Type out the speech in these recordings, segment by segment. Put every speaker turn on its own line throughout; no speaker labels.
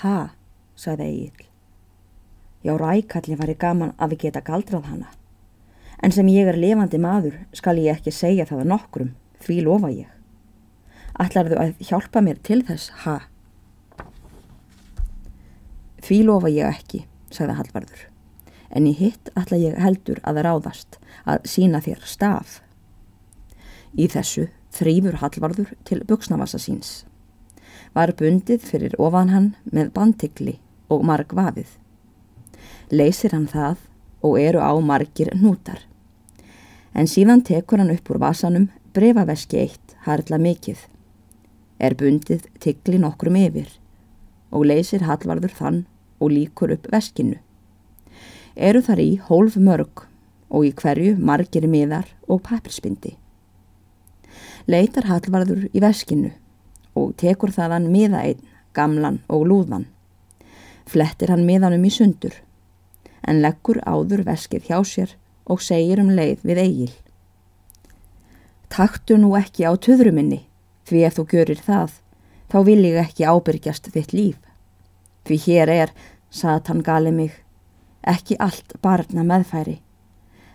Ha, sagði Egil. Já, rækalli var ég gaman að við geta galdrað hana. En sem ég er levandi maður skal ég ekki segja það að nokkrum, því lofa ég. Ætlarðu að hjálpa mér til þess, ha? Því lofa ég ekki, sagði Hallvarður. En í hitt ætla ég heldur að ráðast að sína þér staf. Í þessu þrýfur Hallvarður til buksnavassa síns. Var bundið fyrir ofan hann með bandtikli og marg vafið. Leysir hann það og eru á margir nútar. En síðan tekur hann upp úr vasanum brefaveski eitt harla mikið. Er bundið tikli nokkrum yfir og leysir Hallvarður þann og líkur upp veskinu. Eru þar í hólf mörg og í hverju margir miðar og papirspindi. Leitar Hallvarður í veskinu og tekur þaðan miða einn, gamlan og lúðan. Flettir hann miðanum í sundur en leggur áður veskið hjá sér og segir um leið við eigil. Taktu nú ekki á töðruminni, því ef þú görir það, þá vil ég ekki ábyrgjast þitt líf. Því hér er, satan gali mig, ekki allt barna meðfæri,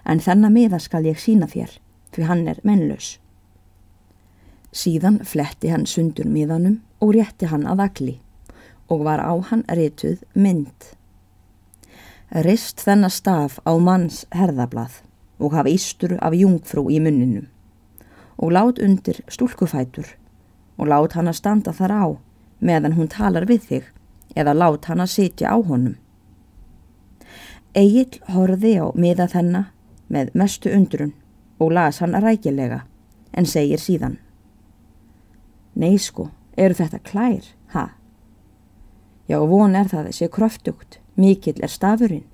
en þennan miða skal ég sína þér, því hann er mennlaus. Síðan fletti hann sundur miðanum og rétti hann að agli og var á hann rituð mynd rist þennar staf á manns herðablað og hafa ístur af jungfrú í munninum og lát undir stúlkufætur og lát hann að standa þar á meðan hún talar við þig eða lát hann að sitja á honum. Egil horfi á miða þennar með mestu undrun og las hann rækilega en segir síðan Nei sko, eru þetta klær, ha? Já, von er það sé kröftugt Mikill er stafurinn.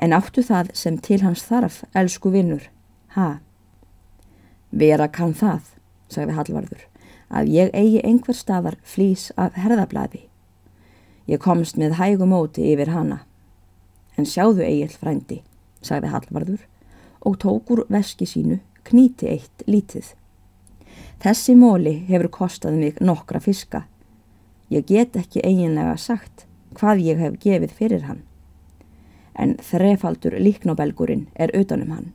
En áttu það sem til hans þarf, elsku vinnur, ha? Vera kann það, sagði Hallvarður, að ég eigi einhver staðar flýs af herðablaði. Ég komst með hægumóti yfir hana. En sjáðu eigil frændi, sagði Hallvarður og tókur veski sínu kníti eitt lítið. Þessi móli hefur kostað mig nokkra fiska. Ég get ekki eiginlega sagt hvað ég hef gefið fyrir hann. En þrefaldur líknobelgurinn er utanum hann.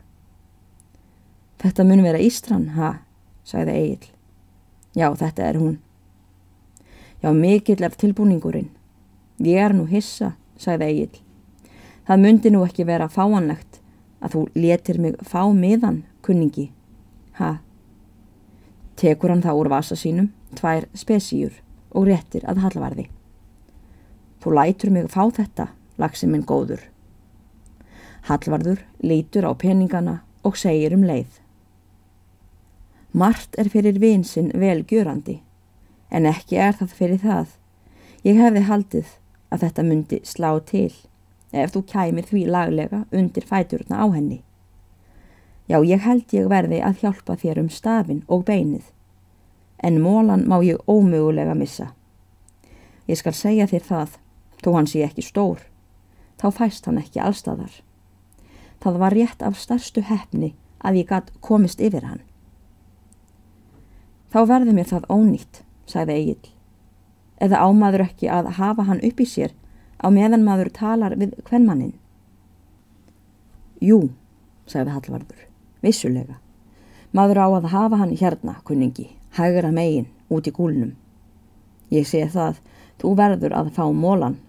Þetta mun vera Ístran, ha, sagði Egil. Já, þetta er hún. Já, mikill er tilbúningurinn. Ég er nú hissa, sagði Egil. Það myndi nú ekki vera fáanlegt að þú letir mig fá miðan, kunningi. Ha? Tekur hann þá úr vasa sínum, tvær spesíur og réttir að halvarði. Þú lætur mig fá þetta, lagsi minn góður. Hallvarður lítur á peningana og segir um leið. Mart er fyrir vinsinn velgjörandi, en ekki er það fyrir það. Ég hefði haldið að þetta myndi slá til ef þú kæmir því laglega undir fæturna á henni. Já, ég held ég verði að hjálpa þér um stafin og beinið, en mólan má ég ómögulega missa. Ég skal segja þér það Þó hann sé ekki stór, þá fæst hann ekki allstaðar. Það var rétt af starstu hefni að ég gatt komist yfir hann. Þá verði mér það ónýtt, sagði Egil. Eða ámaður ekki að hafa hann upp í sér á meðan maður talar við hvernmannin. Jú, sagði Hallvarður, vissulega. Maður á að hafa hann hérna, kunningi, hægra megin, út í gúlnum. Ég sé það, þú verður að fá mólan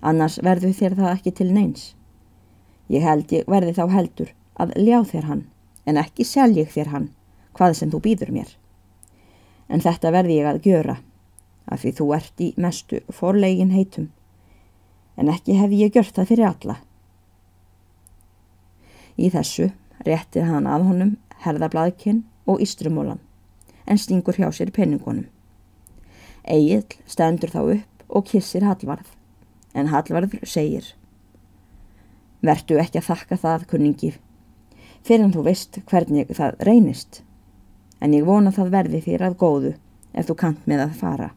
annars verður þér það ekki til neins. Ég held ég verði þá heldur að ljá þér hann, en ekki selj ég þér hann, hvað sem þú býður mér. En þetta verði ég að gjöra, af því þú ert í mestu forlegin heitum, en ekki hef ég gjört það fyrir alla. Í þessu réttir hann að honum herðablaðkinn og ístrumólan, en stingur hjá sér penningunum. Egil stendur þá upp og kissir Hallvarð en Hallvarður segir Vertu ekki að þakka það, kunningi, fyrir en þú veist hvernig það reynist, en ég vona það verði þér að góðu ef þú kant með að fara.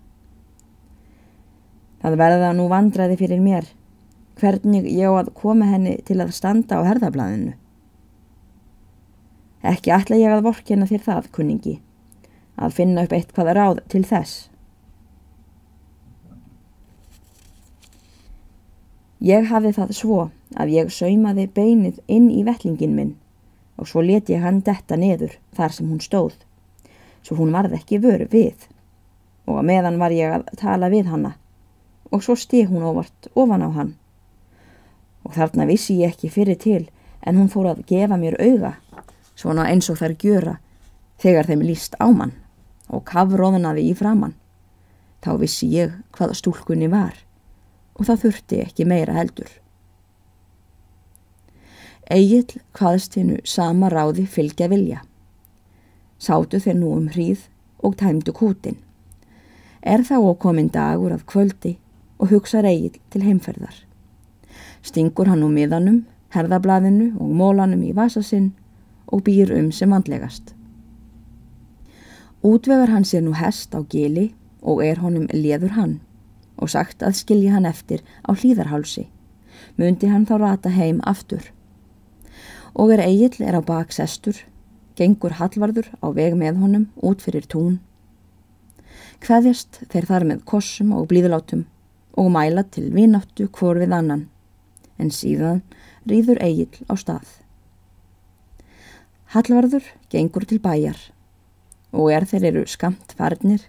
Það verða nú vandraði fyrir mér, hvernig ég á að koma henni til að standa á herðablaðinu. Ekki ætla ég að vorkina þér það, kunningi, að finna upp eitt hvaða ráð til þess. Ég hafi það svo að ég saumaði beinið inn í vettlingin minn og svo leti ég hann detta neður þar sem hún stóð, svo hún varð ekki vöru við. Og að meðan var ég að tala við hanna og svo stið hún óvart ofan á hann. Og þarna vissi ég ekki fyrir til en hún fór að gefa mér auga svona eins og þær gjöra þegar þeim líst á mann og kafróðnaði í framann þá vissi ég hvaða stúlkunni var og það þurfti ekki meira heldur. Egil hvaðst hennu sama ráði fylgja vilja. Sátu þeir nú um hríð og tæmdu kútin er þá okkomin dagur að kvöldi og hugsa Egil til heimferðar. Stingur hann úr miðanum herðablaðinu og mólanum í vasasinn og býr um sem andlegast Útvegar hann sér nú hest á gili og er honum leður hann og sagt að skilji hann eftir á hlýðarhálsi. Mundi hann þá rata heim aftur. Og er eigill er á baksestur, gengur hallvarður á veg með honum út fyrir tún. Hveðjast þeir þar með kossum og blíðlátum og mæla til vináttu hvor við annan, en síðan rýður eigill á stað. Hallvarður gengur til bæjar og er þeir eru skamt farnir,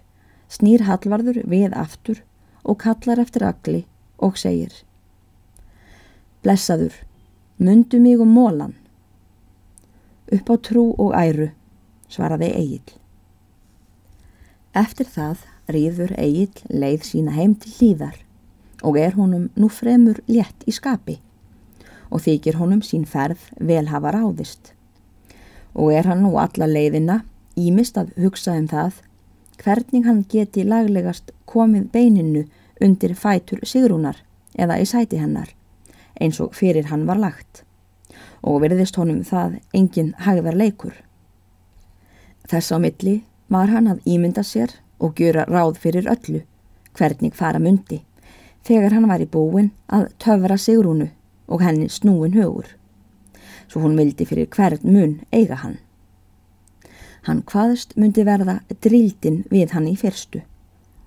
snýr Hallvarður við aftur og kallar eftir agli og segir Blessaður, mundu mig um mólan. Upp á trú og æru, svaraði Egil. Eftir það rýður Egil leið sína heim til hlýðar og er honum nú fremur létt í skapi og þykir honum sín ferð vel hafa ráðist. Og er hann nú alla leiðina ímist að hugsa um það hvernig hann geti laglegast komið beininu undir fætur Sigrúnar eða í sæti hennar eins og fyrir hann var lagt og verðist honum það engin hagðar leikur. Þess á milli var hann að ímynda sér og gjöra ráð fyrir öllu hvernig fara myndi þegar hann var í búin að töfra Sigrúnu og henni snúin hugur svo hún vildi fyrir hvern mun eiga hann. Hann hvaðst myndi verða drildin við hann í fyrstu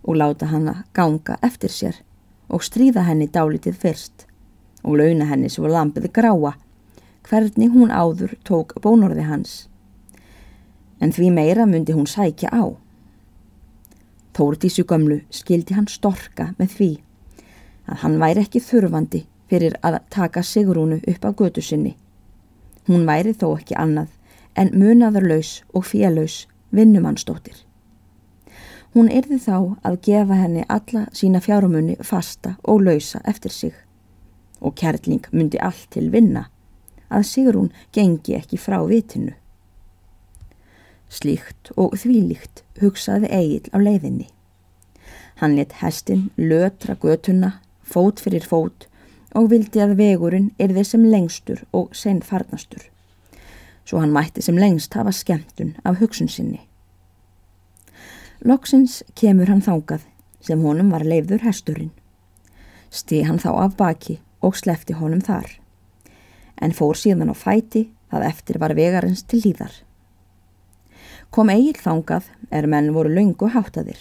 og láta hann að ganga eftir sér og stríða henni dálitið fyrst og launa henni svo lampið gráa hvernig hún áður tók bónorði hans. En því meira myndi hún sækja á. Þórtísu gömlu skildi hann storka með því að hann væri ekki þurfandi fyrir að taka Sigrúnu upp á götu sinni. Hún væri þó ekki annað en munaðarlaus og félös vinnumannstóttir. Hún erði þá að gefa henni alla sína fjárumunni fasta og lausa eftir sig og kærling myndi allt til vinna að Sigrún gengi ekki frá vitinu. Slíkt og þvílíkt hugsaði Egil á leiðinni. Hann let hestin lötra götuna, fót fyrir fót og vildi að vegurinn erði sem lengstur og sen farnastur svo hann mætti sem lengst hafa skemmtun af hugsun sinni. Loksins kemur hann þángað sem honum var leifður hesturinn. Stið hann þá af baki og slefti honum þar, en fór síðan á fæti það eftir var vegarins til líðar. Kom eigil þángað er menn voru laungu háttaðir.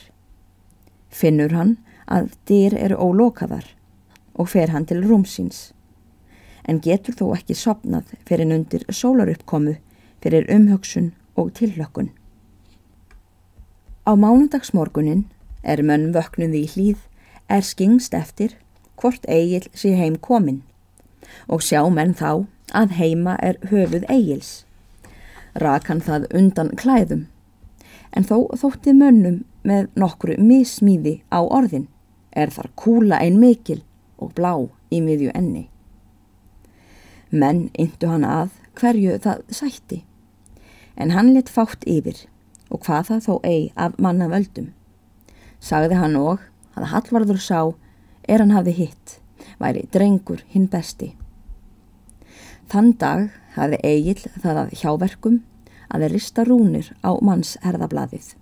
Finnur hann að dyr eru ólokaðar og fer hann til rúmsins en getur þó ekki sopnað fyrir undir sólaruppkomu fyrir umhugsun og tillökkun. Á mánundagsmorgunin er mönn vöknuði í hlýð er skingst eftir hvort eigil sé heim komin og sjá menn þá að heima er höfuð eigils. Rak hann það undan klæðum en þó þótti mönnum með nokkru mismíði á orðin er þar kúla ein mikil og blá í miðju enni. Menn yndu hann að hverju það sætti. En hann lit fátt yfir og hvað það þó eigi af manna völdum. Sagði hann og að Hallvarður sá er hann hafi hitt, væri drengur hinn besti. Þann dag hafi Egil það að hjáverkum að þeir rista rúnir á manns herðablaðið.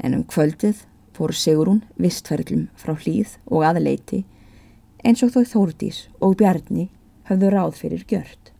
En um kvöldið fór Sigurún vistferðlum frá hlýð og aðleiti eins og þó Þórdís og Bjarni höfðu ráð fyrir gjört.